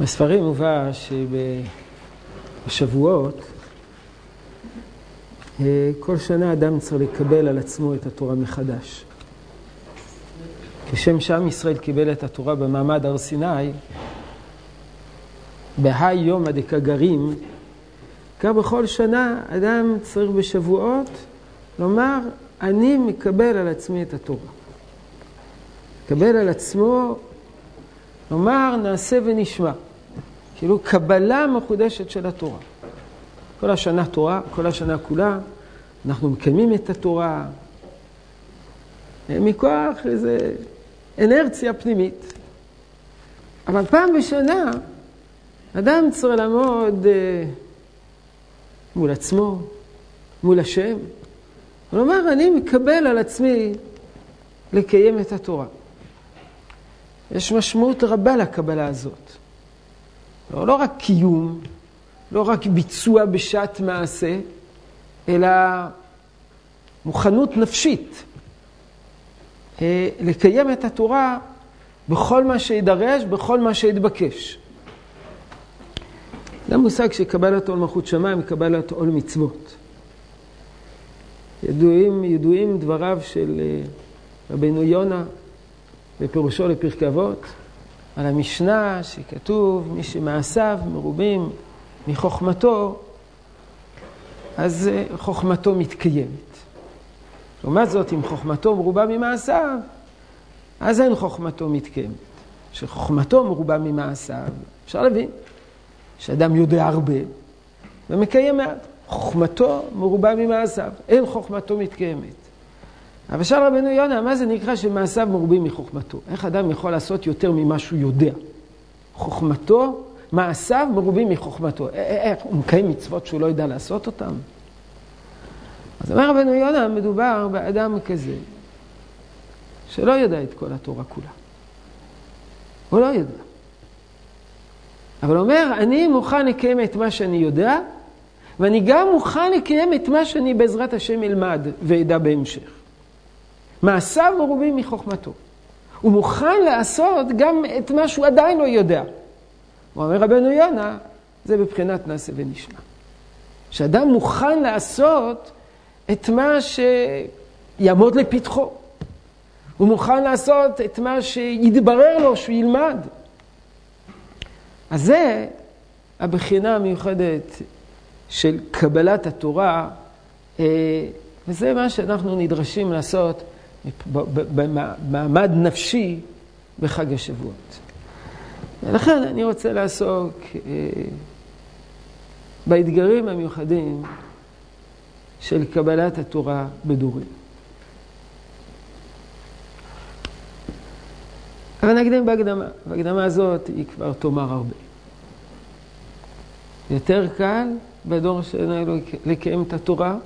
בספרים מובא שבשבועות כל שנה אדם צריך לקבל על עצמו את התורה מחדש. כשם שעם ישראל קיבל את התורה במעמד הר סיני, בהאי יומא דקגרים, כך בכל שנה אדם צריך בשבועות לומר, אני מקבל על עצמי את התורה. מקבל על עצמו, לומר, נעשה ונשמע. כאילו קבלה מחודשת של התורה. כל השנה תורה, כל השנה כולה, אנחנו מקיימים את התורה מכוח איזו אנרציה פנימית. אבל פעם בשנה אדם צריך לעמוד מול עצמו, מול השם, ולומר, אני מקבל על עצמי לקיים את התורה. יש משמעות רבה לקבלה הזאת. לא, לא רק קיום, לא רק ביצוע בשעת מעשה, אלא מוכנות נפשית לקיים את התורה בכל מה שידרש, בכל מה שיתבקש. זה המושג של קבלת עול מלכות שמיים, קבלת עול מצוות. ידועים, ידועים דבריו של רבנו יונה בפירושו לפרקי אבות, על המשנה שכתוב, מי שמעשיו מרובים מחוכמתו, אז חוכמתו מתקיימת. לעומת זאת, אם חוכמתו מרובה ממעשיו, אז אין חוכמתו מתקיימת. שחוכמתו מרובה ממעשיו, אפשר להבין, שאדם יודע הרבה ומקיים מעט. חוכמתו מרובה ממעשיו, אין חוכמתו מתקיימת. אבל שאל רבנו יונה, מה זה נקרא שמעשיו מרובים מחוכמתו? איך אדם יכול לעשות יותר ממה שהוא יודע? חוכמתו, מעשיו מרובים מחוכמתו. איך, הוא מקיים מצוות שהוא לא יודע לעשות אותן? אז אומר רבנו יונה, מדובר באדם כזה, שלא יודע את כל התורה כולה. הוא לא יודע. אבל אומר, אני מוכן לקיים את מה שאני יודע, ואני גם מוכן לקיים את מה שאני בעזרת השם אלמד ואדע בהמשך. מעשיו מרובים מחוכמתו. הוא מוכן לעשות גם את מה שהוא עדיין לא יודע. הוא אומר רבנו יונה, זה בבחינת נעשה ונשמע. שאדם מוכן לעשות את מה שיעמוד לפתחו. הוא מוכן לעשות את מה שיתברר לו שהוא ילמד. אז זה הבחינה המיוחדת של קבלת התורה, וזה מה שאנחנו נדרשים לעשות במעמד נפשי בחג השבועות. ולכן אני רוצה לעסוק באתגרים המיוחדים של קבלת התורה בדורים. אבל נקדים בהקדמה. בהקדמה הזאת היא כבר תאמר הרבה. יותר קל בדור שלנו לקיים את התורה,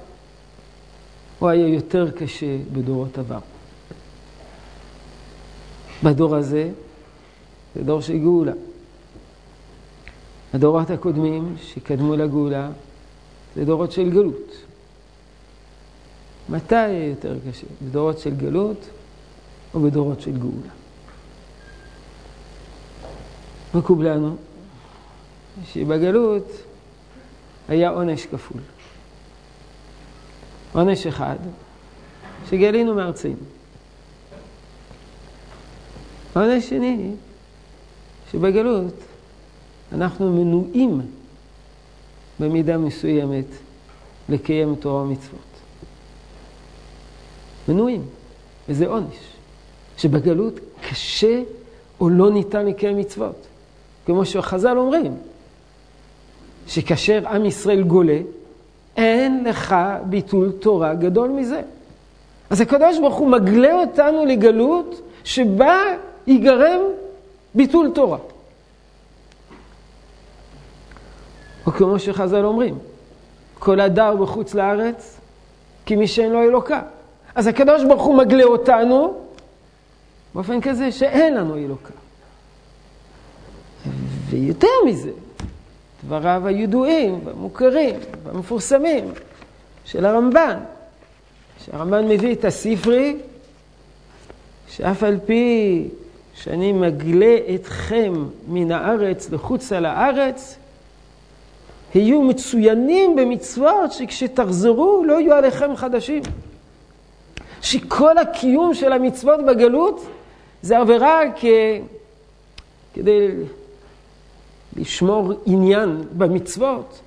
או היה יותר קשה בדורות עבר. בדור הזה, זה דור של גאולה. הדורות הקודמים שקדמו לגאולה, זה דורות של גלות. מתי יהיה יותר קשה? בדורות של גלות או בדורות של גאולה? מקובלנו שבגלות היה עונש כפול. עונש אחד, שגלינו מארצנו. עונש שני, שבגלות אנחנו מנועים במידה מסוימת לקיים תורה ומצוות. מנועים, וזה עונש. שבגלות קשה או לא ניתן לקיים מצוות. כמו שחז"ל אומרים, שכאשר עם ישראל גולה, אין לך ביטול תורה גדול מזה. אז הקדוש ברוך הוא מגלה אותנו לגלות שבה ייגרם ביטול תורה. או כמו שחז"ל אומרים, כל הדר בחוץ לארץ, כי מי שאין לו אלוקה. אז הקדוש ברוך הוא מגלה אותנו באופן כזה שאין לנו אלוקה. ויותר מזה, דבריו הידועים והמוכרים והמפורסמים של הרמב"ן, שהרמב"ן מביא את הספרי, שאף על פי שאני מגלה אתכם מן הארץ לחוצה לארץ, היו מצוינים במצוות שכשתחזרו לא יהיו עליכם חדשים. שכל הקיום של המצוות בגלות זה עבירה כ... כדי לשמור עניין במצוות,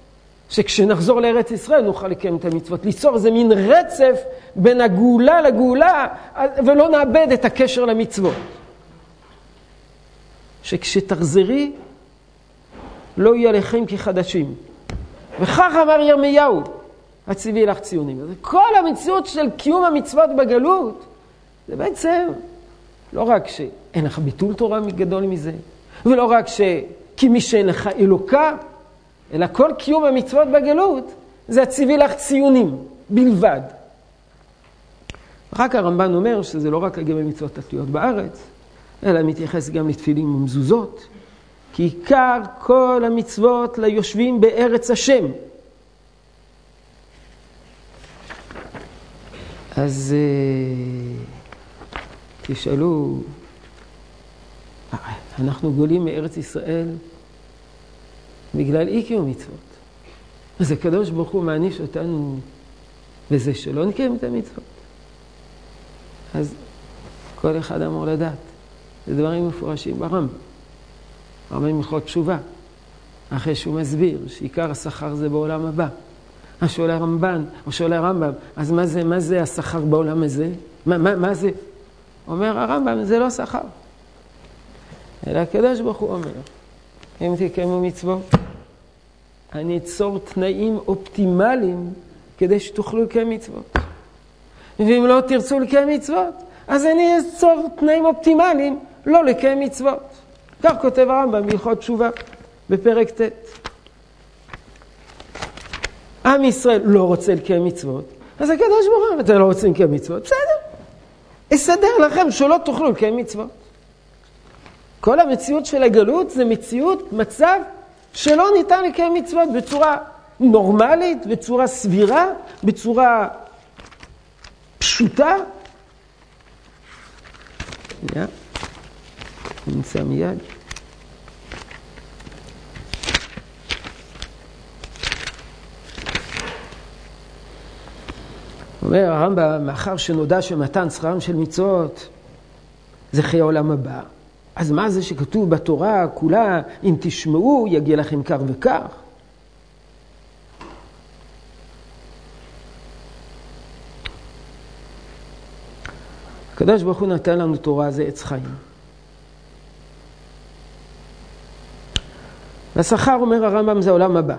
שכשנחזור לארץ ישראל נוכל לקיים את המצוות. ליצור איזה מין רצף בין הגאולה לגאולה, ולא נאבד את הקשר למצוות. שכשתחזרי, לא יהיה לכם כחדשים. וכך אמר ירמיהו, הציבי לך ציונים. כל המציאות של קיום המצוות בגלות, זה בעצם לא רק שאין לך ביטול תורה גדול מזה, ולא רק ש... כי מי שאין לך אלוקה, אלא כל קיום המצוות בגלות, זה הציבי לך ציונים בלבד. אחר כך הרמב"ן אומר שזה לא רק לגבי מצוות התלויות בארץ, אלא מתייחס גם לתפילים ומזוזות, כי עיקר כל המצוות ליושבים בארץ השם. אז אה, תשאלו, אנחנו גולים מארץ ישראל בגלל אי קיום מצוות. אז הקדוש ברוך הוא מעניש אותנו בזה שלא נקיים את המצוות. אז כל אחד אמור לדעת. זה דברים מפורשים ברמב"ם. הרמב"ם הלכות תשובה, אחרי שהוא מסביר שעיקר השכר זה בעולם הבא. אז שואל הרמב"ן, או שואל הרמב"ם, אז מה זה, מה זה השכר בעולם הזה? מה, מה, מה זה? אומר הרמב"ם, זה לא שכר. אלא הקדוש ברוך הוא אומר, אם תקיימו מצוות, אני אצור תנאים אופטימליים כדי שתוכלו לקיים מצוות. ואם לא תרצו לקיים מצוות, אז אני אצור תנאים אופטימליים לא לקיים מצוות. כך כותב הרמב"ם בהלכות תשובה בפרק ט'. עם ישראל לא רוצה לקיים מצוות, אז הקדוש ברוך הוא, אתם לא רוצים לקיים מצוות, בסדר. אסדר לכם שלא תוכלו לקיים מצוות. כל המציאות של הגלות זה מציאות, מצב שלא ניתן לקיים מצוות בצורה נורמלית, בצורה סבירה, בצורה פשוטה. Yeah. נמצא מיד. אומר הרמב"ם, מאחר שנודע שמתן שכרם של מצוות זה חיי עולם הבא, אז מה זה שכתוב בתורה כולה, אם תשמעו, יגיע לכם כך וכך? הקדוש ברוך הוא נתן לנו תורה, זה עץ חיים. והשכר, אומר הרמב"ם, זה העולם הבא.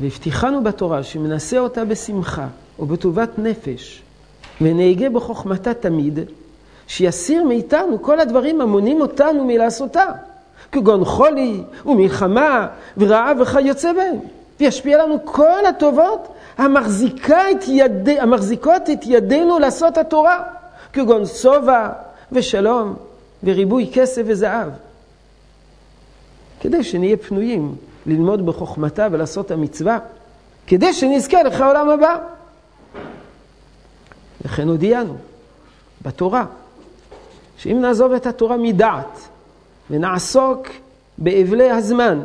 והבטיחנו בתורה שמנסה אותה בשמחה ובטובת נפש, ונהגה בחוכמתה תמיד, שיסיר מאיתנו כל הדברים המונים אותנו מלעשותה, כגון חולי ומלחמה ורעב וכיוצא בהם, וישפיע לנו כל הטובות את יד... המחזיקות את ידינו לעשות התורה, כגון שובע ושלום וריבוי כסף וזהב. כדי שנהיה פנויים ללמוד בחוכמתה ולעשות המצווה, כדי שנזכה לך העולם הבא. לכן הודיענו בתורה, שאם נעזוב את התורה מדעת ונעסוק באבלי הזמן,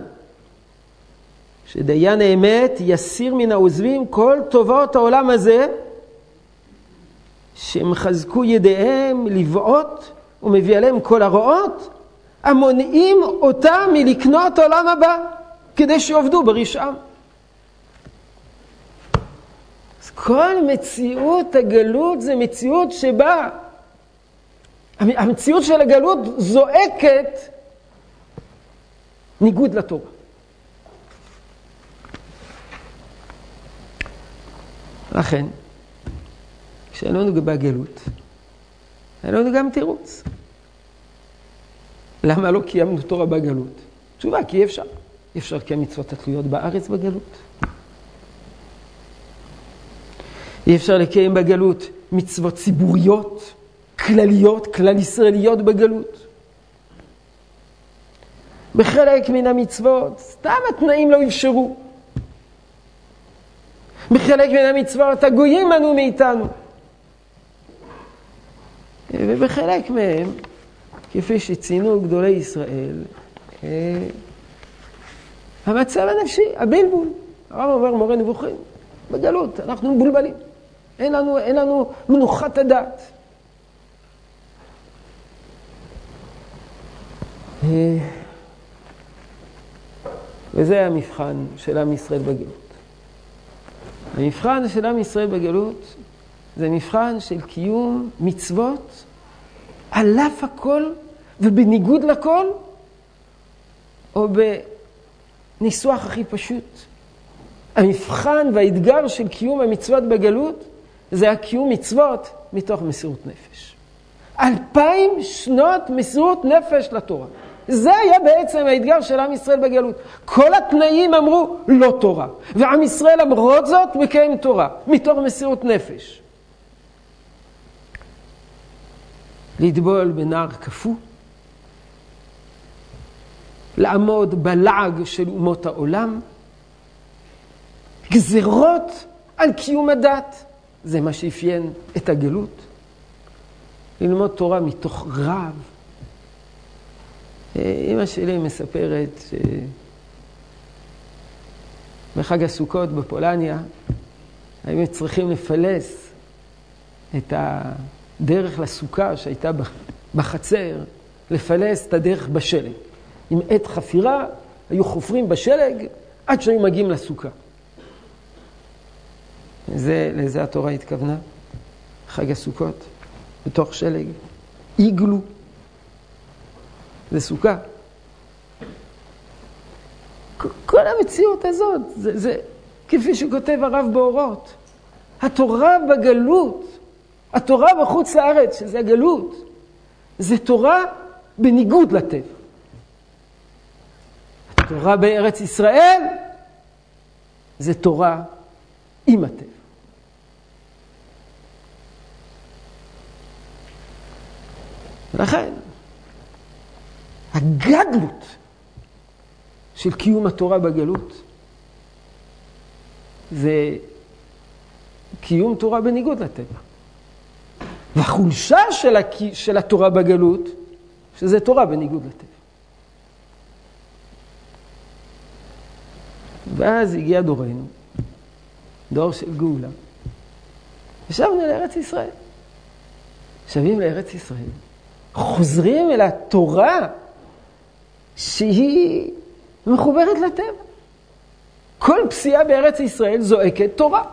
שדיין האמת יסיר מן העוזבים כל טובות העולם הזה, שהם חזקו ידיהם לבעוט ומביא עליהם כל הרעות, המונעים אותם מלקנות עולם הבא, כדי שיעבדו ברשעם. אז כל מציאות הגלות זה מציאות שבה, המציאות של הגלות זועקת ניגוד לתורה. לכן, כשאין לנו בגלות, אין לנו גם תירוץ. למה לא קיימנו תורה בגלות? תשובה, כי אי אפשר. אי אפשר לקיים מצוות התלויות בארץ בגלות. אי אפשר לקיים בגלות מצוות ציבוריות, כלליות, כלל ישראליות בגלות. בחלק מן המצוות, סתם התנאים לא אפשרו. בחלק מן המצוות הגויים מנעו מאיתנו. ובחלק מהם כפי שציינו גדולי ישראל, אה, המצב הנפשי, הבלבול. הרב אומר מורה נבוכים, בגלות, אנחנו מבולבלים. אין לנו, אין לנו מנוחת הדעת. וזה המבחן של עם ישראל בגלות. המבחן של עם ישראל בגלות זה מבחן של קיום מצוות על אף הכל ובניגוד לכל, או בניסוח הכי פשוט. המבחן והאתגר של קיום המצוות בגלות זה הקיום מצוות מתוך מסירות נפש. אלפיים שנות מסירות נפש לתורה. זה היה בעצם האתגר של עם ישראל בגלות. כל התנאים אמרו לא תורה, ועם ישראל למרות זאת מקיים תורה, מתוך מסירות נפש. לטבול בנער קפוא, לעמוד בלעג של אומות העולם, גזרות על קיום הדת, זה מה שאפיין את הגלות. ללמוד תורה מתוך רב. אימא שלי מספרת שבחג הסוכות בפולניה היינו צריכים לפלס את הדרך לסוכה שהייתה בחצר, לפלס את הדרך בשלג. עם עת חפירה היו חופרים בשלג עד שהיו מגיעים לסוכה. זה, לזה התורה התכוונה, חג הסוכות, בתוך שלג. איגלו, זה סוכה. כל המציאות הזאת, זה, זה כפי שכותב הרב באורות, התורה בגלות, התורה בחוץ לארץ, שזה הגלות, זה תורה בניגוד לטבע. התורה בארץ ישראל זה תורה עם הטבע. ולכן, הגדלות של קיום התורה בגלות זה קיום תורה בניגוד לטבע. והחולשה של, הק... של התורה בגלות, שזה תורה בניגוד לטבע. ואז הגיע דורנו, דור של גאולה. ישבנו לארץ ישראל. שבים לארץ ישראל. חוזרים אל התורה שהיא מחוברת לטבע. כל פסיעה בארץ ישראל זועקת תורה.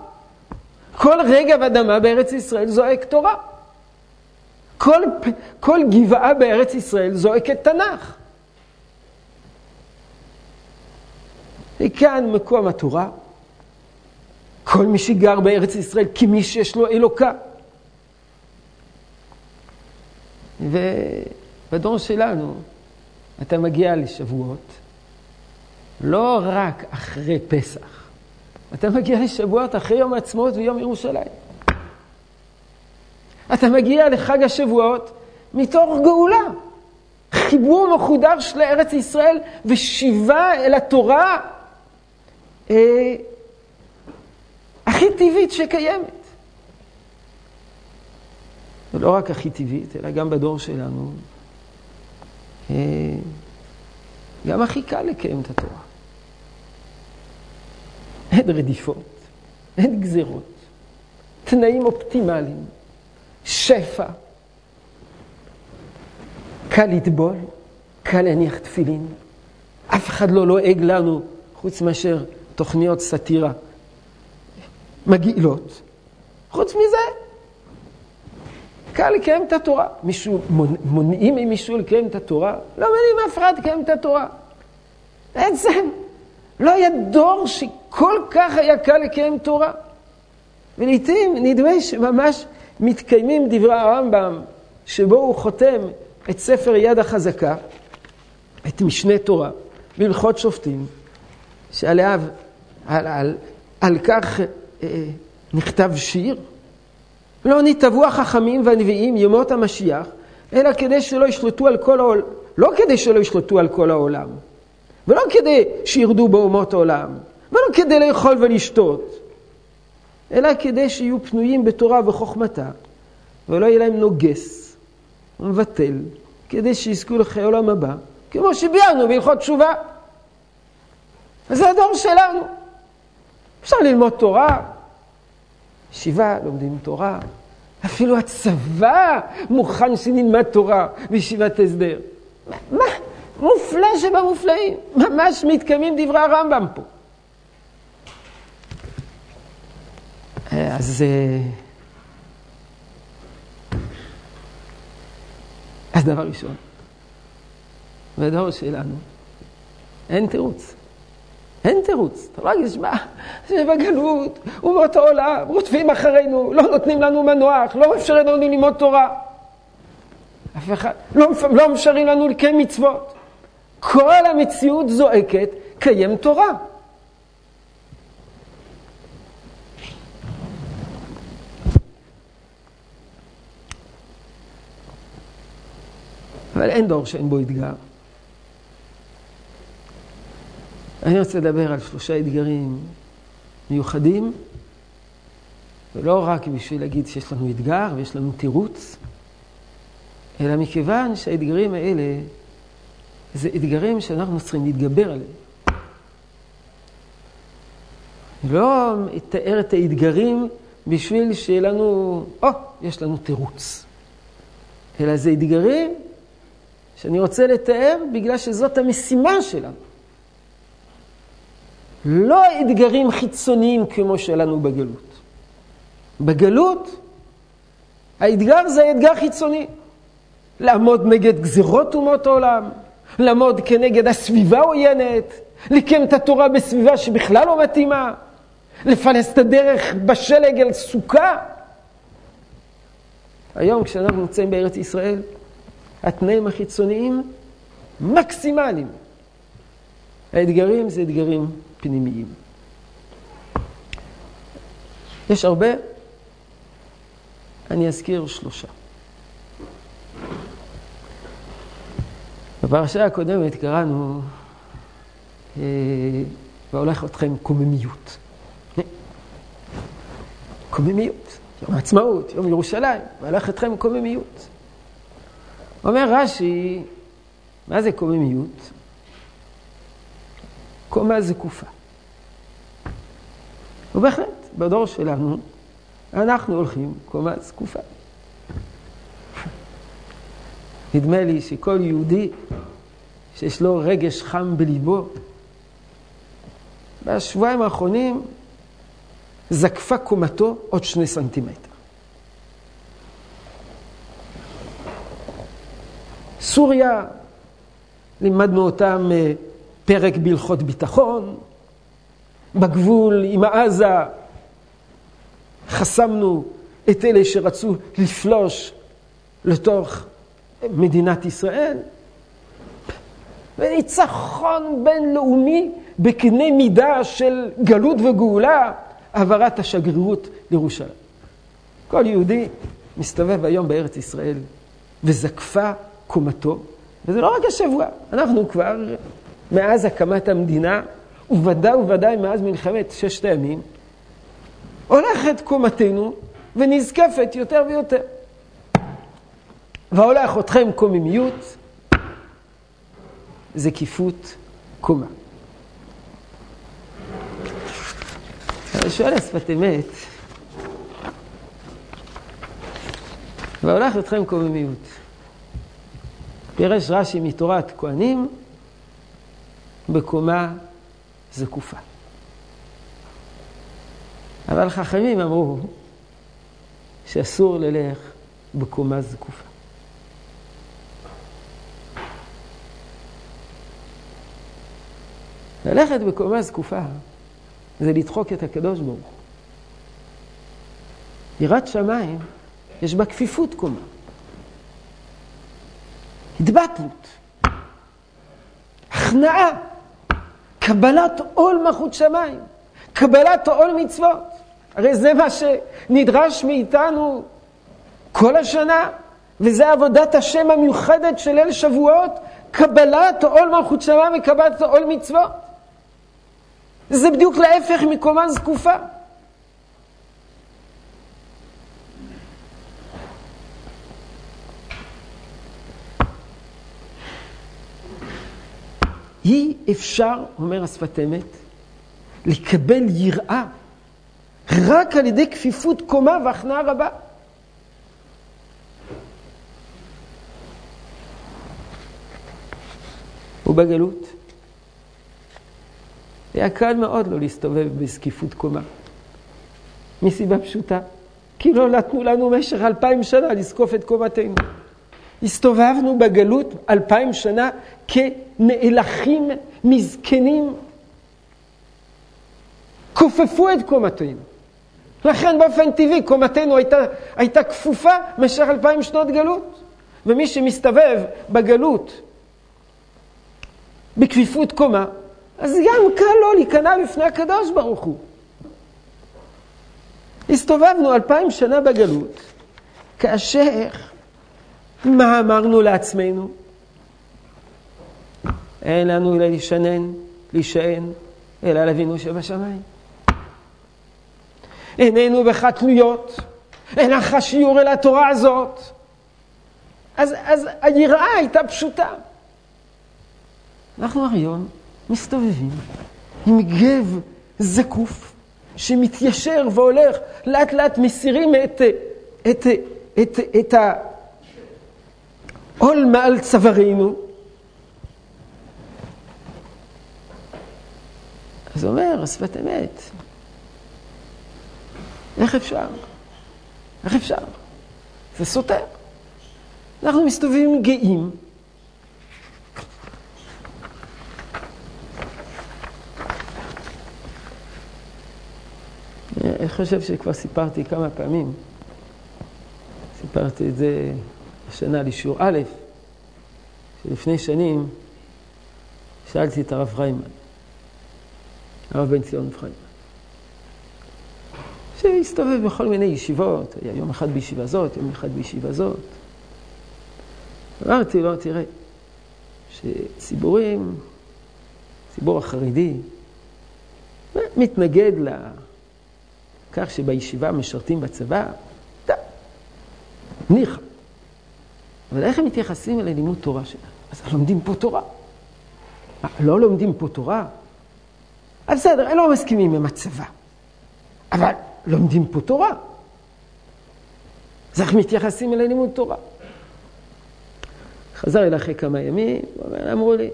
כל רגע ואדמה בארץ ישראל זועק תורה. כל, כל גבעה בארץ ישראל זועקת תנ"ך. וכאן מקום התורה. כל מי שגר בארץ ישראל כמי שיש לו אלוקה. ובדור שלנו אתה מגיע לשבועות, לא רק אחרי פסח, אתה מגיע לשבועות אחרי יום העצמאות ויום ירושלים. אתה מגיע לחג השבועות מתוך גאולה. חיבור מחודש לארץ ישראל ושיבה אל התורה אה, הכי טבעית שקיימת. ולא רק הכי טבעית, אלא גם בדור שלנו, גם הכי קל לקיים את התורה. אין רדיפות, אין גזירות, תנאים אופטימליים, שפע. קל לטבול, קל להניח תפילין. אף אחד לא לועג לנו, חוץ מאשר תוכניות סאטירה מגעילות. חוץ מזה, קל לקיים את התורה. מישהו, מונעים ממישהו לקיים את התורה? לא מונעים אף אחד לקיים את התורה. בעצם, לא היה דור שכל כך היה קל לקיים תורה. ולעיתים נדמה שממש מתקיימים דברי הרמב"ם, שבו הוא חותם את ספר יד החזקה, את משנה תורה, בהלכות שופטים, שעליו, על, על, על כך אה, נכתב שיר. לא נתבעו החכמים והנביאים ימות המשיח, אלא כדי שלא ישלטו על כל העולם, לא כדי שלא ישלטו על כל העולם, ולא כדי שירדו באומות העולם, ולא כדי לאכול ולשתות, אלא כדי שיהיו פנויים בתורה וחוכמתה, ולא יהיה להם נוגס ומבטל, כדי שיזכו לחיי עולם הבא, כמו שביארנו בהלכות תשובה. זה הדור שלנו. אפשר ללמוד תורה, ישיבה, לומדים תורה. אפילו הצבא מוכן שנלמד תורה בישיבת הסדר. מה? מופלא שבמופלאים. ממש מתקיימים דברי הרמב"ם פה. אז... אז דבר ראשון, בדור שלנו אין תירוץ. אין תירוץ. אתה לא להגיד, שמע, זה בגלות, אומות העולם, רודפים אחרינו, לא נותנים לנו מנוח, לא מאפשרים לנו ללמוד תורה. אף אחד, לא, לא מאפשרים לנו לקיים מצוות. כל המציאות זועקת, קיים תורה. אבל אין דור שאין בו אתגר. אני רוצה לדבר על שלושה אתגרים מיוחדים, ולא רק בשביל להגיד שיש לנו אתגר ויש לנו תירוץ, אלא מכיוון שהאתגרים האלה זה אתגרים שאנחנו צריכים להתגבר עליהם. לא אתאר את האתגרים בשביל שיהיה לנו, או, oh, יש לנו תירוץ. אלא זה אתגרים שאני רוצה לתאר בגלל שזאת המשימה שלנו. לא אתגרים חיצוניים כמו שלנו בגלות. בגלות, האתגר זה אתגר חיצוני. לעמוד נגד גזירות אומות העולם, לעמוד כנגד הסביבה עוינת, לקיים את התורה בסביבה שבכלל לא מתאימה, לפלס את הדרך בשלג אל סוכה. היום כשאנחנו נמצאים בארץ ישראל, התנאים החיצוניים מקסימליים. האתגרים זה אתגרים פנימיים. יש הרבה, אני אזכיר שלושה. בפרשה הקודמת קראנו, אה, והולך אתכם קוממיות. קוממיות, יום העצמאות, יום ירושלים, והולך אתכם קוממיות. אומר רש"י, מה זה קוממיות? קומה זקופה. ובהחלט, בדור שלנו, אנחנו הולכים קומה זקופה. נדמה לי שכל יהודי שיש לו רגש חם בליבו, בשבועיים האחרונים זקפה קומתו עוד שני סנטימטר. סוריה, לימדנו אותם אה, פרק בהלכות ביטחון, בגבול עם עזה חסמנו את אלה שרצו לפלוש לתוך מדינת ישראל. וניצחון בינלאומי בקנה מידה של גלות וגאולה, העברת השגרירות לירושלים. כל יהודי מסתובב היום בארץ ישראל וזקפה קומתו, וזה לא רק השבוע, אנחנו כבר מאז הקמת המדינה, וודאי וודאי מאז מלחמת ששת הימים, הולכת קומתנו ונזקפת יותר ויותר. והולך אתכם קוממיות, זקיפות קומה. אני שואל השפת אמת, והולך אתכם קוממיות. פירש רש"י מתורת כהנים, בקומה זקופה. אבל חכמים אמרו שאסור ללך בקומה זקופה. ללכת בקומה זקופה זה לדחוק את הקדוש ברוך הוא. יראת שמיים, יש בה כפיפות קומה. התבטלות, הכנעה. קבלת עול מלכות שמיים, קבלת עול מצוות. הרי זה מה שנדרש מאיתנו כל השנה, וזה עבודת השם המיוחדת של ליל שבועות, קבלת עול מלכות שמיים וקבלת עול מצוות. זה בדיוק להפך מקומה זקופה. אי אפשר, אומר השפת אמת, לקבל יראה רק על ידי כפיפות קומה והכנעה רבה. ובגלות היה קל מאוד לא להסתובב בזקיפות קומה. מסיבה פשוטה, כי לא נתנו לנו במשך אלפיים שנה לזקוף את קומתנו. הסתובבנו בגלות אלפיים שנה כנאלחים, מזקנים. כופפו את קומתנו. לכן באופן טבעי קומתנו הייתה, הייתה כפופה במשך אלפיים שנות גלות. ומי שמסתובב בגלות בכפיפות קומה, אז גם קל לו להיכנע בפני הקדוש ברוך הוא. הסתובבנו אלפיים שנה בגלות, כאשר מה אמרנו לעצמנו? אין לנו אלא לשנן, להישען, אלא על שבשמיים. איננו בך תלויות, אין לך שיעור אל התורה הזאת. אז, אז היראה הייתה פשוטה. אנחנו היום מסתובבים עם גב זקוף שמתיישר והולך, לאט לאט מסירים את, את, את, את העול מעל צווארינו. אז אומר, השפת אמת, איך אפשר? איך אפשר? זה סותר. אנחנו מסתובבים גאים. אני חושב שכבר סיפרתי כמה פעמים, סיפרתי את זה השנה לשיעור א', שלפני שנים שאלתי את הרב פריימן, הרב בן ציון פריימן, שהסתובב בכל מיני ישיבות, היה יום אחד בישיבה זאת, יום אחד בישיבה זאת. אמרתי לו, תראה, שציבורים, ציבור החרדי, מתנגד לכך שבישיבה משרתים בצבא, ניחא. אבל איך הם מתייחסים אל לימוד תורה שלהם? אז לומדים פה תורה. לא לומדים פה תורה? אז בסדר, הם לא מסכימים עם הצבא. אבל לומדים פה תורה. אז איך מתייחסים אל לימוד תורה? חזר אליי אחרי כמה ימים, אמרו לי,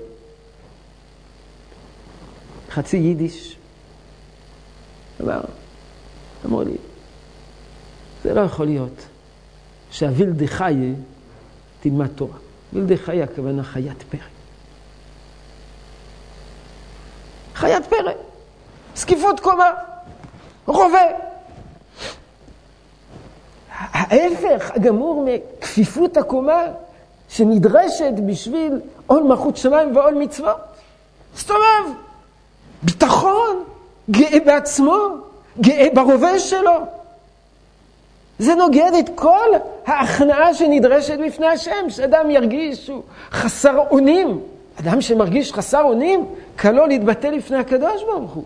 חצי יידיש. אמר, אמרו לי, זה לא יכול להיות שהווילדה חיה תלמד תורה. וילדה חיה הכוונה חיית פרא. חיית פרא, זקיפות קומה, רובה. ההפך הגמור מכפיפות הקומה שנדרשת בשביל עול מלכות שמיים ועול מצוות. מסתובב, ביטחון, גאה בעצמו, גאה ברובה שלו. זה נוגד את כל ההכנעה שנדרשת בפני השם, שאדם ירגיש שהוא חסר אונים. אדם שמרגיש חסר אונים, קל לו להתבטא לפני הקדוש ברוך הוא.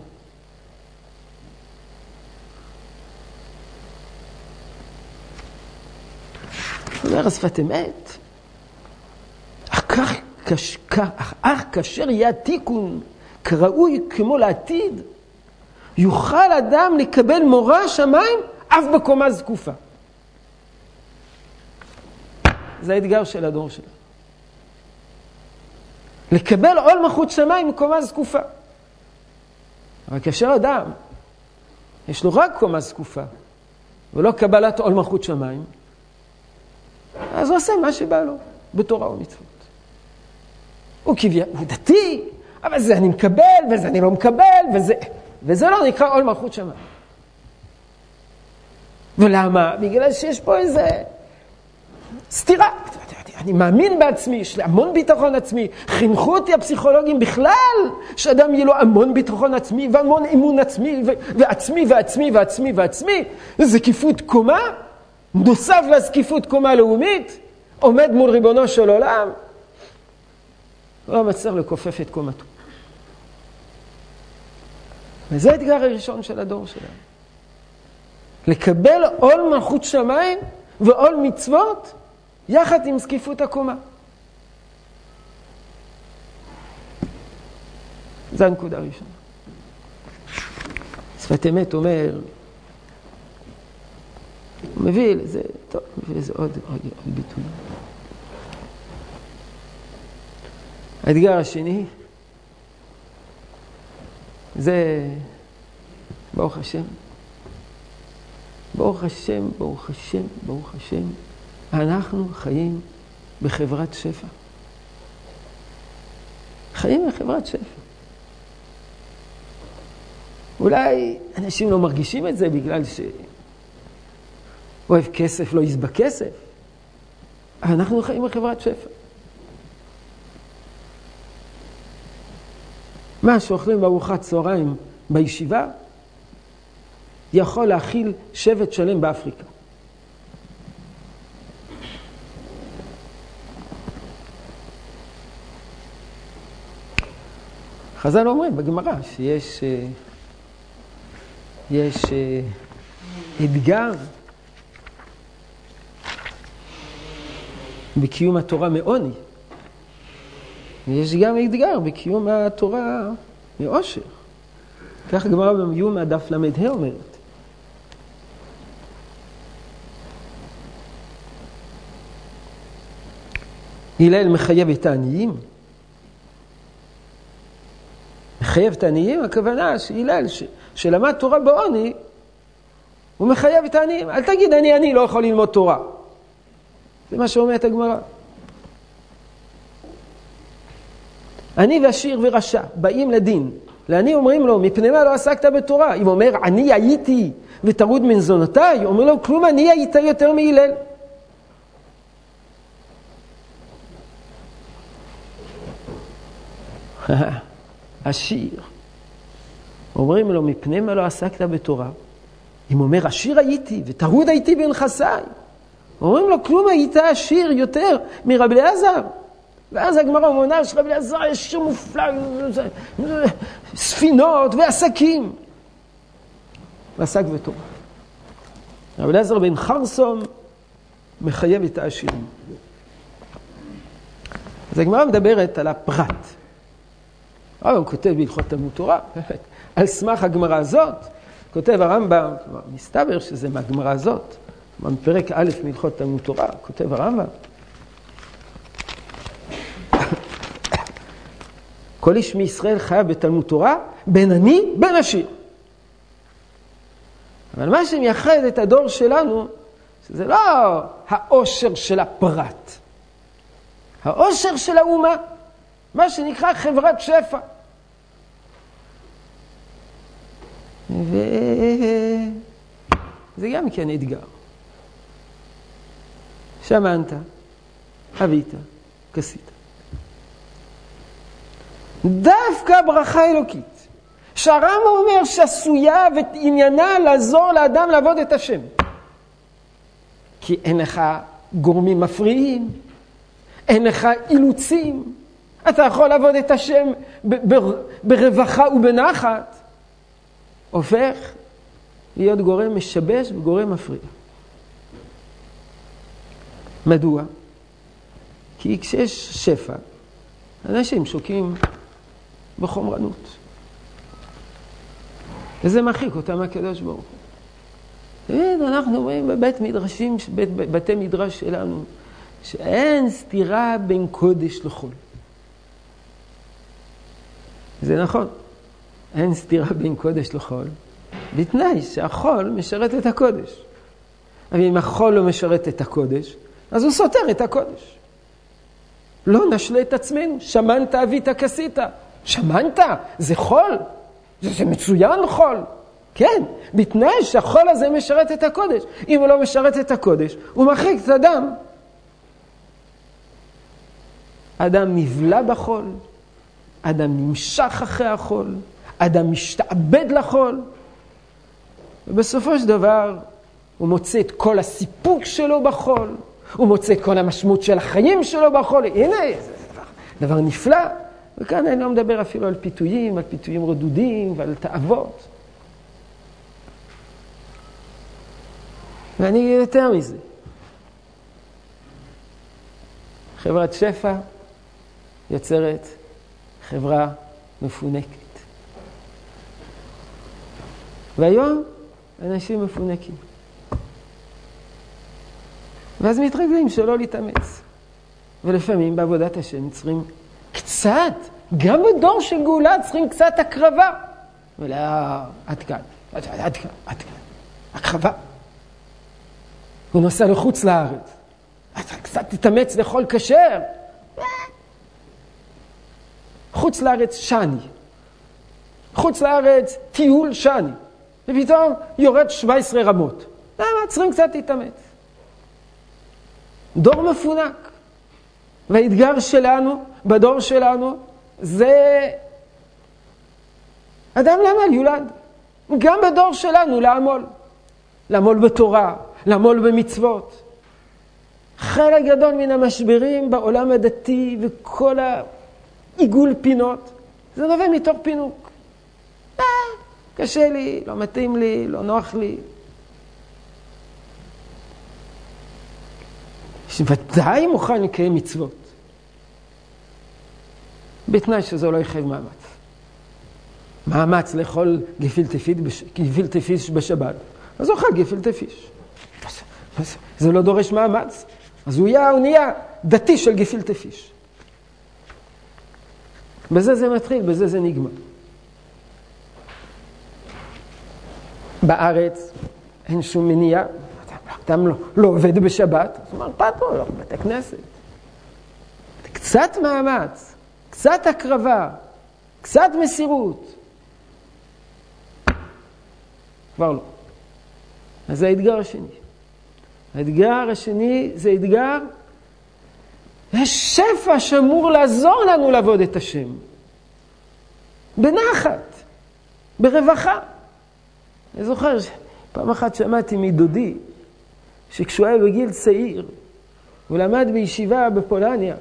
אומר השפת אמת, אך כאשר יהיה התיקון כראוי כמו לעתיד, יוכל אדם לקבל מורא שמיים אף בקומה זקופה. זה האתגר של הדור שלנו. לקבל עול מלכות שמיים מקומה זקופה. אבל כאשר אדם, יש לו רק קומה זקופה, ולא קבלת עול מלכות שמיים, אז הוא עושה מה שבא לו, בתורה ומצוות. הוא כביכול, הוא דתי, אבל זה אני מקבל, וזה אני לא מקבל, וזה, וזה לא נקרא עול מלכות שמיים. ולמה? בגלל שיש פה איזה סתירה. אני מאמין בעצמי, יש לי המון ביטחון עצמי. חינכו אותי הפסיכולוגים בכלל, שאדם יהיה לו המון ביטחון עצמי והמון אמון עצמי, ועצמי ועצמי ועצמי ועצמי. זקיפות קומה, נוסף לזקיפות קומה לאומית, עומד מול ריבונו של עולם, לא מצליח לכופף את קומתו. וזה האתגר הראשון של הדור שלנו. לקבל עול מלכות שמיים ועול מצוות יחד עם זקיפות הקומה. זו הנקודה הראשונה. שפת אמת אומר, הוא מביא לזה, טוב, מביא לזה עוד, עוד, עוד ביטוי. האתגר השני זה, ברוך השם, ברוך השם, ברוך השם, ברוך השם, אנחנו חיים בחברת שפע. חיים בחברת שפע. אולי אנשים לא מרגישים את זה בגלל ש... אוהב כסף, לא יסבע כסף. אנחנו חיים בחברת שפע. מה שאוכלים בארוחת צהריים בישיבה, יכול להכיל שבט שלם באפריקה. חז"ל אומרים בגמרא שיש אה, יש אה, אתגר בקיום התורה מעוני. ויש גם אתגר בקיום התורה מאושר. כך הגמרא במיום דף ל"ה אומרת. הלל מחייב את העניים. מחייב את העניים, הכוונה שהלל, שלמד תורה בעוני, הוא מחייב את העניים. אל תגיד, אני עני, לא יכול ללמוד תורה. זה מה שאומרת הגמרא. עני ועשיר ורשע באים לדין. לעני אומרים לו, מפני מה לא עסקת בתורה? אם אומר, אני הייתי וטרוד מנזונותיי, אומר לו, כלום אני היית יותר מהלל. עשיר. אומרים לו, מפני מה לא עסקת בתורה? אם אומר, עשיר הייתי וטרוד הייתי בנכסיי. אומרים לו, כלום היית עשיר יותר מרבי אליעזר. ואז הגמרא מונה שרבי אליעזר יש שיר מופלא, ספינות ועסקים. ועסק בתורה. רבי אליעזר בן חרסום מחייב את העשירים. אז הגמרא מדברת על הפרט. אבל הוא כותב בהלכות תלמוד תורה, על סמך הגמרא הזאת, כותב הרמב"ם, מסתבר שזה מהגמרא הזאת, בפרק א' מהלכות תלמוד תורה, כותב הרמב"ם. כל איש מישראל חייב בתלמוד תורה, בין עני, בין עשיר. אבל מה שמייחד את הדור שלנו, שזה לא העושר של הפרט, העושר של האומה, מה שנקרא חברת שפע. וזה גם כן אתגר. שמנת, חווית, כסית. דווקא ברכה אלוקית, שהרמב"ם אומר שעשויה ועניינה לעזור לאדם לעבוד את השם. כי אין לך גורמים מפריעים, אין לך אילוצים, אתה יכול לעבוד את השם ברווחה ובנחת. הופך להיות גורם משבש וגורם מפריע. מדוע? כי כשיש שפע, אנשים שוקים בחומרנות. וזה מרחיק אותם מהקדוש ברוך הוא. תמיד אנחנו רואים בבית מדרשים, בית, בתי מדרש שלנו, שאין סתירה בין קודש לחול. זה נכון. אין סתירה בין קודש לחול, בתנאי שהחול משרת את הקודש. אבל אם החול לא משרת את הקודש, אז הוא סותר את הקודש. לא נשלה את עצמנו, שמנת אבית כסית. שמנת? זה חול? זה, זה מצוין חול. כן, בתנאי שהחול הזה משרת את הקודש. אם הוא לא משרת את הקודש, הוא מרחיק את הדם. אדם נבלע בחול, אדם נמשך אחרי החול, אדם משתעבד לחול, ובסופו של דבר הוא מוצא את כל הסיפוק שלו בחול, הוא מוצא את כל המשמעות של החיים שלו בחול. הנה, זה דבר, דבר נפלא. וכאן אני לא מדבר אפילו על פיתויים, על פיתויים רדודים ועל תאוות. ואני אגיד יותר מזה. חברת שפע יוצרת חברה מפונקת. והיום אנשים מפונקים. ואז מתרגלים שלא להתאמץ. ולפעמים בעבודת השם צריכים קצת, גם בדור של גאולה צריכים קצת הקרבה. ולא, עד כאן, עד כאן, עד כאן. הקרבה. הוא נוסע לחוץ לארץ. אתה קצת תתאמץ לאכול כשר. חוץ לארץ שני. חוץ לארץ טיול שני. ופתאום יורד 17 רמות. למה? צריכים קצת להתאמץ. דור מפונק. והאתגר שלנו, בדור שלנו, זה אדם לעמל יולד. גם בדור שלנו לעמול. לעמול בתורה, לעמול במצוות. חלק גדול מן המשברים בעולם הדתי וכל העיגול פינות, זה נובע מתוך פינוק. קשה לי, לא מתאים לי, לא נוח לי. שוודאי מוכן לקיים מצוות, בתנאי שזה לא יחייב מאמץ. מאמץ לאכול גפילטע פיש בשבת, אז אוכל גפילטע פיש. זה לא דורש מאמץ, אז הוא יהיה, הוא נהיה דתי של גפילטע פיש. בזה זה מתחיל, בזה זה נגמר. בארץ אין שום מניעה, אדם לא, לא עובד בשבת, אז מה אכפת לו, לא בבית הכנסת. קצת מאמץ, קצת הקרבה, קצת מסירות. כבר לא. אז זה האתגר השני. האתגר השני זה אתגר, יש שפע שאמור לעזור לנו לעבוד את השם. בנחת, ברווחה. אני זוכר, פעם אחת שמעתי מדודי, שכשהוא היה בגיל צעיר, הוא למד בישיבה בפולניה,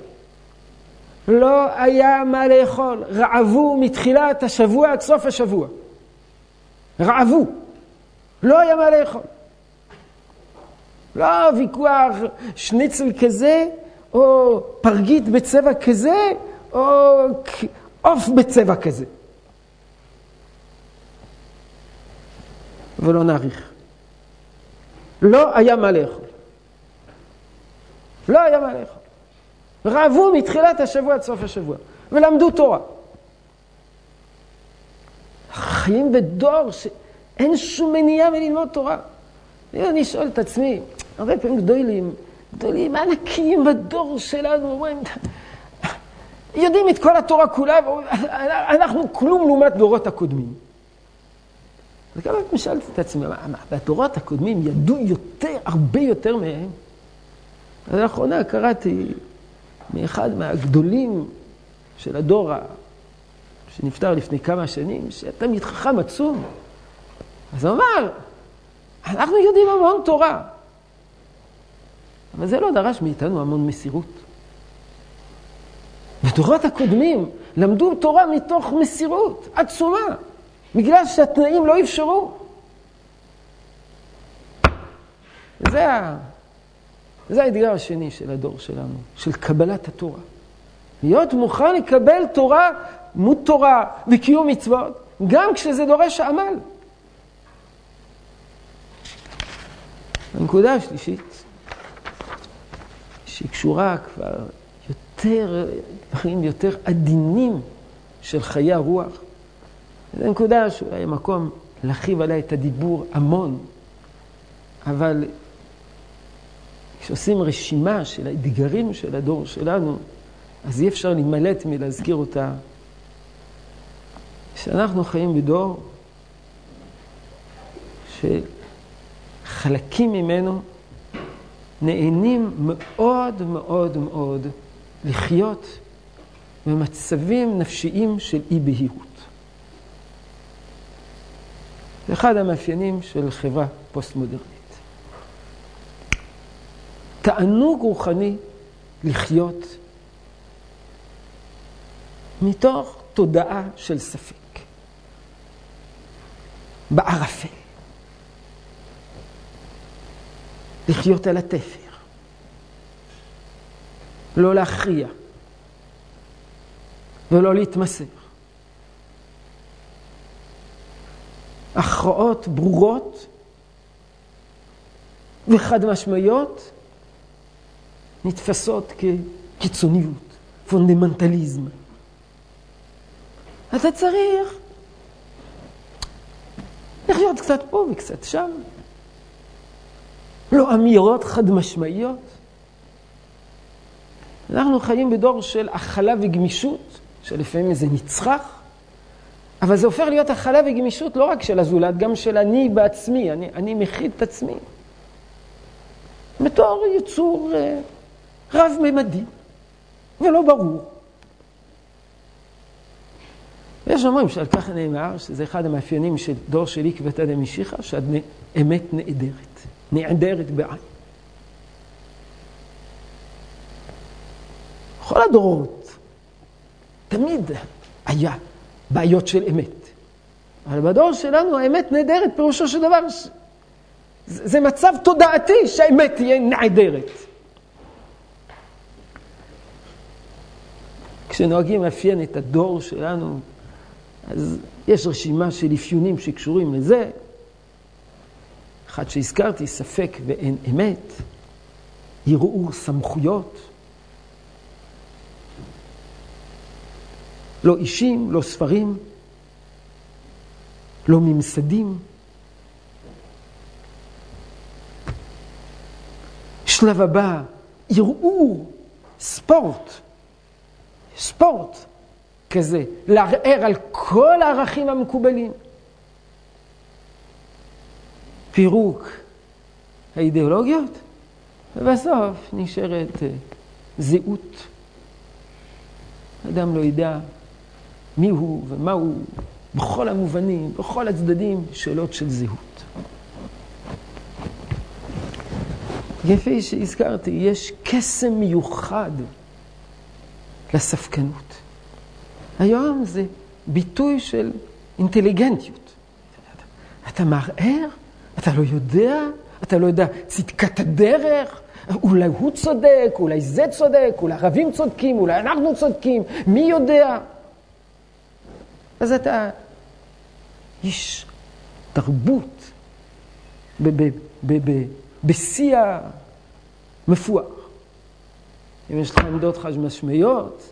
לא היה מה לאכול, רעבו מתחילת השבוע עד סוף השבוע. רעבו. לא היה מה לאכול. לא ויכוח שניצל כזה, או פרגית בצבע כזה, או עוף בצבע כזה. ולא נאריך. לא היה מה לאכול. לא היה מה לאכול. רעבו מתחילת השבוע עד סוף השבוע, ולמדו תורה. חיים בדור שאין שום מניעה מללמוד תורה. אני שואל את עצמי, הרבה פעמים גדולים, גדולים ענקים בדור שלנו, אומרים, יודעים את כל התורה כולה, אנחנו כלום לעומת דורות הקודמים. וכמה פעמים שאלתי את עצמי, מה, והדורות הקודמים ידעו יותר, הרבה יותר מהם? אז לאחרונה קראתי מאחד מהגדולים של הדור שנפטר לפני כמה שנים, שתלמיד חכם עצום. אז הוא אמר, אנחנו יודעים המון תורה, אבל זה לא דרש מאיתנו המון מסירות. בדורות הקודמים למדו תורה מתוך מסירות עצומה. בגלל שהתנאים לא אפשרו. זה, ה... זה האתגר השני של הדור שלנו, של קבלת התורה. להיות מוכן לקבל תורה, לימוד תורה וקיום מצוות, גם כשזה דורש עמל. הנקודה השלישית, שהיא קשורה כבר יותר, דברים יותר עדינים של חיי הרוח, זו נקודה שאולי מקום להרחיב עליה את הדיבור המון, אבל כשעושים רשימה של האתגרים של הדור שלנו, אז אי אפשר להימלט מלהזכיר אותה, שאנחנו חיים בדור שחלקים ממנו נהנים מאוד מאוד מאוד לחיות במצבים נפשיים של אי-בהירות. זה אחד המאפיינים של חברה פוסט-מודרנית. תענוג רוחני לחיות מתוך תודעה של ספק, בערפל. לחיות על התפר, לא להכריע ולא להתמסר, הכרעות ברורות וחד משמעיות נתפסות כקיצוניות, פונדמנטליזם. אתה צריך לחיות קצת פה וקצת שם. לא אמירות חד משמעיות. אנחנו חיים בדור של הכלה וגמישות, שלפעמים זה נצרך, אבל זה הופך להיות הכלה וגמישות לא רק של הזולת, גם של אני בעצמי, אני, אני מכיל את עצמי. בתור יצור אה, רב-ממדי ולא ברור. ויש אומרים שעל כך נאמר, שזה אחד המאפיינים של דור של עקבתא דמשיחא, שהאמת נעדרת, נעדרת בעין. בכל הדורות תמיד היה בעיות של אמת. אבל בדור שלנו האמת נהדרת, פירושו של דבר, זה מצב תודעתי שהאמת תהיה נעדרת. כשנוהגים לאפיין את הדור שלנו, אז יש רשימה של אפיונים שקשורים לזה. אחד שהזכרתי, ספק ואין אמת, ערעור סמכויות, לא אישים, לא ספרים, לא ממסדים. שלב הבא, ערעור, ספורט. ספורט כזה, לערער על כל הערכים המקובלים. פירוק האידיאולוגיות, ובסוף נשארת אה, זהות. אדם לא ידע מי הוא ומה הוא, בכל המובנים, בכל הצדדים, שאלות של זהות. כפי שהזכרתי, יש קסם מיוחד לספקנות. היום זה ביטוי של אינטליגנטיות. אתה מערער, אתה לא יודע, אתה לא יודע צדקת הדרך, אולי הוא צודק, אולי זה צודק, אולי ערבים צודקים, אולי אנחנו צודקים, מי יודע? אז אתה איש תרבות בשיא המפואר. אם יש לך עמדות חד משמעיות,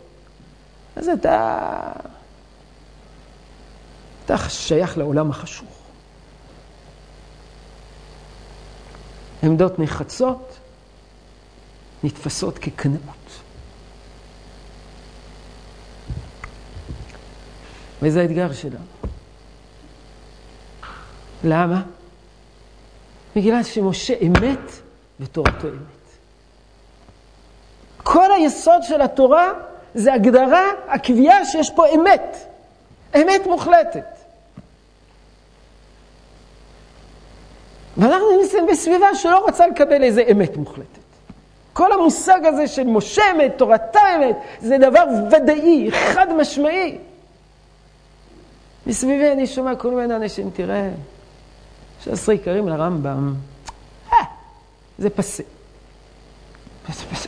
אז אתה, אתה שייך לעולם החשוך. עמדות נחצות נתפסות כקנאות. וזה האתגר שלנו. למה? בגלל שמשה אמת ותורתו אמת. כל היסוד של התורה זה הגדרה, הקביעה שיש פה אמת. אמת מוחלטת. ואנחנו נמצאים בסביבה שלא רוצה לקבל איזה אמת מוחלטת. כל המושג הזה של משה אמת, תורתה אמת, זה דבר ודאי, חד משמעי. מסביבי אני שומע כל מיני אנשים, תראה, שעשרה עיקרים לרמב"ם, אה. זה פסה,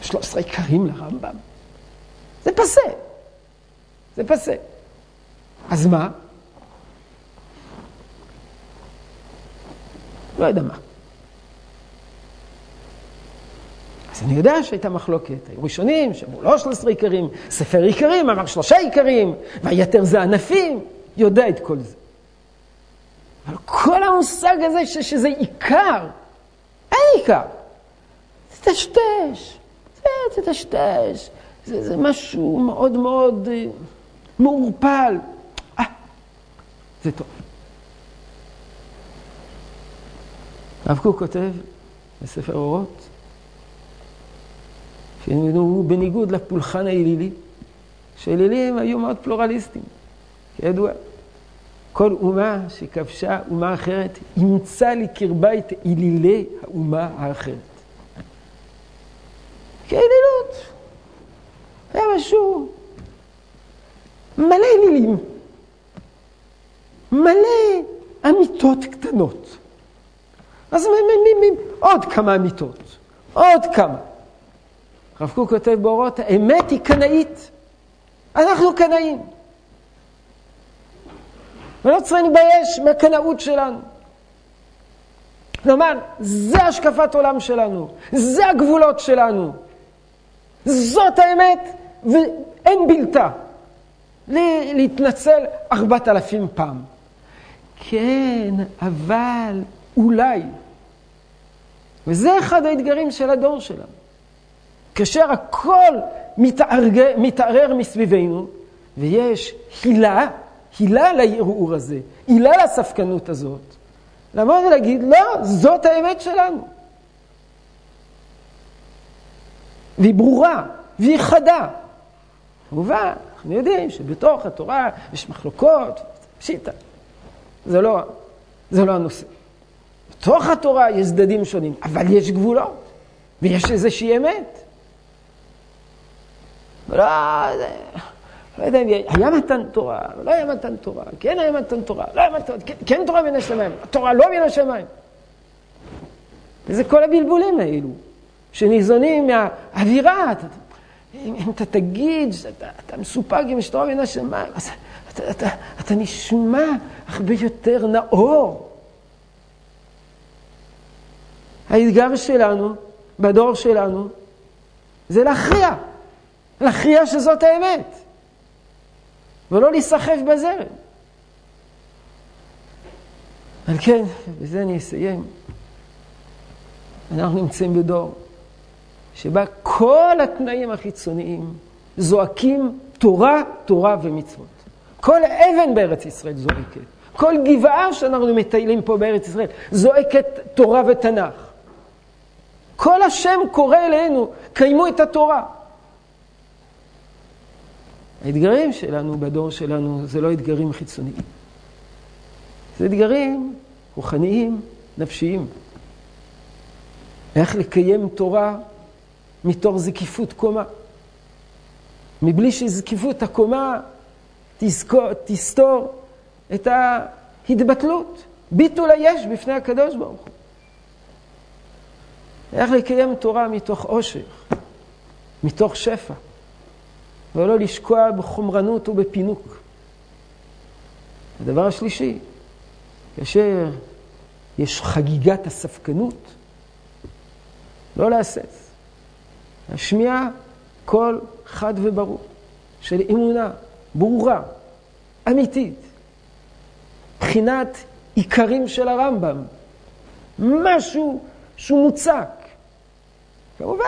13 עיקרים לרמב"ם. זה פסה. זה פסה. אז מה? לא יודע מה. אז אני יודע שהייתה מחלוקת. היו ראשונים שאמרו לא 13 עיקרים, ספר עיקרים אמר שלושה עיקרים, והיתר זה ענפים. יודע את כל זה. אבל כל המושג הזה ש, שזה עיקר, אין עיקר. זה טשטש, זה טשטש, זה, זה משהו מאוד מאוד אה, מעורפל. אה, זה טוב. הרב קוק כותב בספר אורות, שהוא בניגוד לפולחן האלילי, שאלילים היו מאוד פלורליסטים. כידוע, כל אומה שכבשה אומה אחרת, אימצה לקרבה את אלילי האומה האחרת. כאלילות. היה משהו מלא אלילים, מלא אמיתות קטנות. אז ממימים עוד כמה אמיתות, עוד כמה. הרב קוק כותב באורות, האמת היא קנאית. אנחנו קנאים. ולא צריך להתבייש מהקנאות שלנו. כלומר, זה השקפת עולם שלנו, זה הגבולות שלנו. זאת האמת, ואין בלתה. להתנצל ארבעת אלפים פעם. כן, אבל אולי. וזה אחד האתגרים של הדור שלנו. כאשר הכל מתערער, מתערער מסביבנו, ויש הילה, הילה לערעור הזה, הילה לספקנות הזאת, לבוא ולהגיד, לא, זאת האמת שלנו. והיא ברורה, והיא חדה. כמובן, אנחנו יודעים שבתוך התורה יש מחלוקות, פשיטה. זה לא, זה לא הנושא. בתוך התורה יש צדדים שונים, אבל יש גבולות, ויש איזושהי אמת. לא, זה, לא יודע אם היה מתן תורה, לא היה מתן תורה, כן היה מתן תורה, לא היה מתן, כן, כן תורה מן השמיים, התורה לא מן השמיים. וזה כל הבלבולים האלו, שניזונים מהאווירה. אם, אם אתה תגיד שאתה אתה מסופק עם אשתו מן השמיים, אז אתה, אתה, אתה נשמע הרבה יותר נאור. האתגר שלנו, בדור שלנו, זה להכריע. להכריע שזאת האמת. ולא להיסחף בזרם. על כן, בזה אני אסיים. אנחנו נמצאים בדור שבה כל התנאים החיצוניים זועקים תורה, תורה ומצוות. כל אבן בארץ ישראל זועקת. כל גבעה שאנחנו מטיילים פה בארץ ישראל זועקת תורה ותנ"ך. כל השם קורא אלינו, קיימו את התורה. האתגרים שלנו בדור שלנו זה לא אתגרים חיצוניים. זה אתגרים רוחניים, נפשיים. איך לקיים תורה מתוך זקיפות קומה. מבלי שזקיפות הקומה תזכור, תסתור את ההתבטלות, ביטול היש בפני הקדוש ברוך הוא. איך לקיים תורה מתוך עושר, מתוך שפע, ולא לשקוע בחומרנות ובפינוק. הדבר השלישי, כאשר יש חגיגת הספקנות, לא להסס. להשמיע קול חד וברור של אמונה ברורה, אמיתית, מבחינת עיקרים של הרמב"ם, משהו שהוא מוצק. כמובן,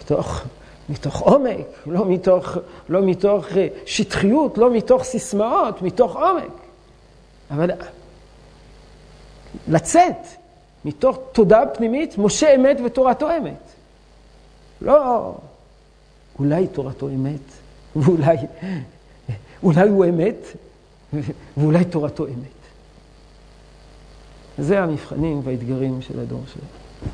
מתוך, מתוך עומק, לא מתוך, לא מתוך אה, שטחיות, לא מתוך סיסמאות, מתוך עומק. אבל לצאת מתוך תודעה פנימית, משה אמת ותורתו אמת. לא, אולי תורתו אמת, ואולי אולי הוא אמת, ואולי תורתו אמת. זה המבחנים והאתגרים של הדור שלנו.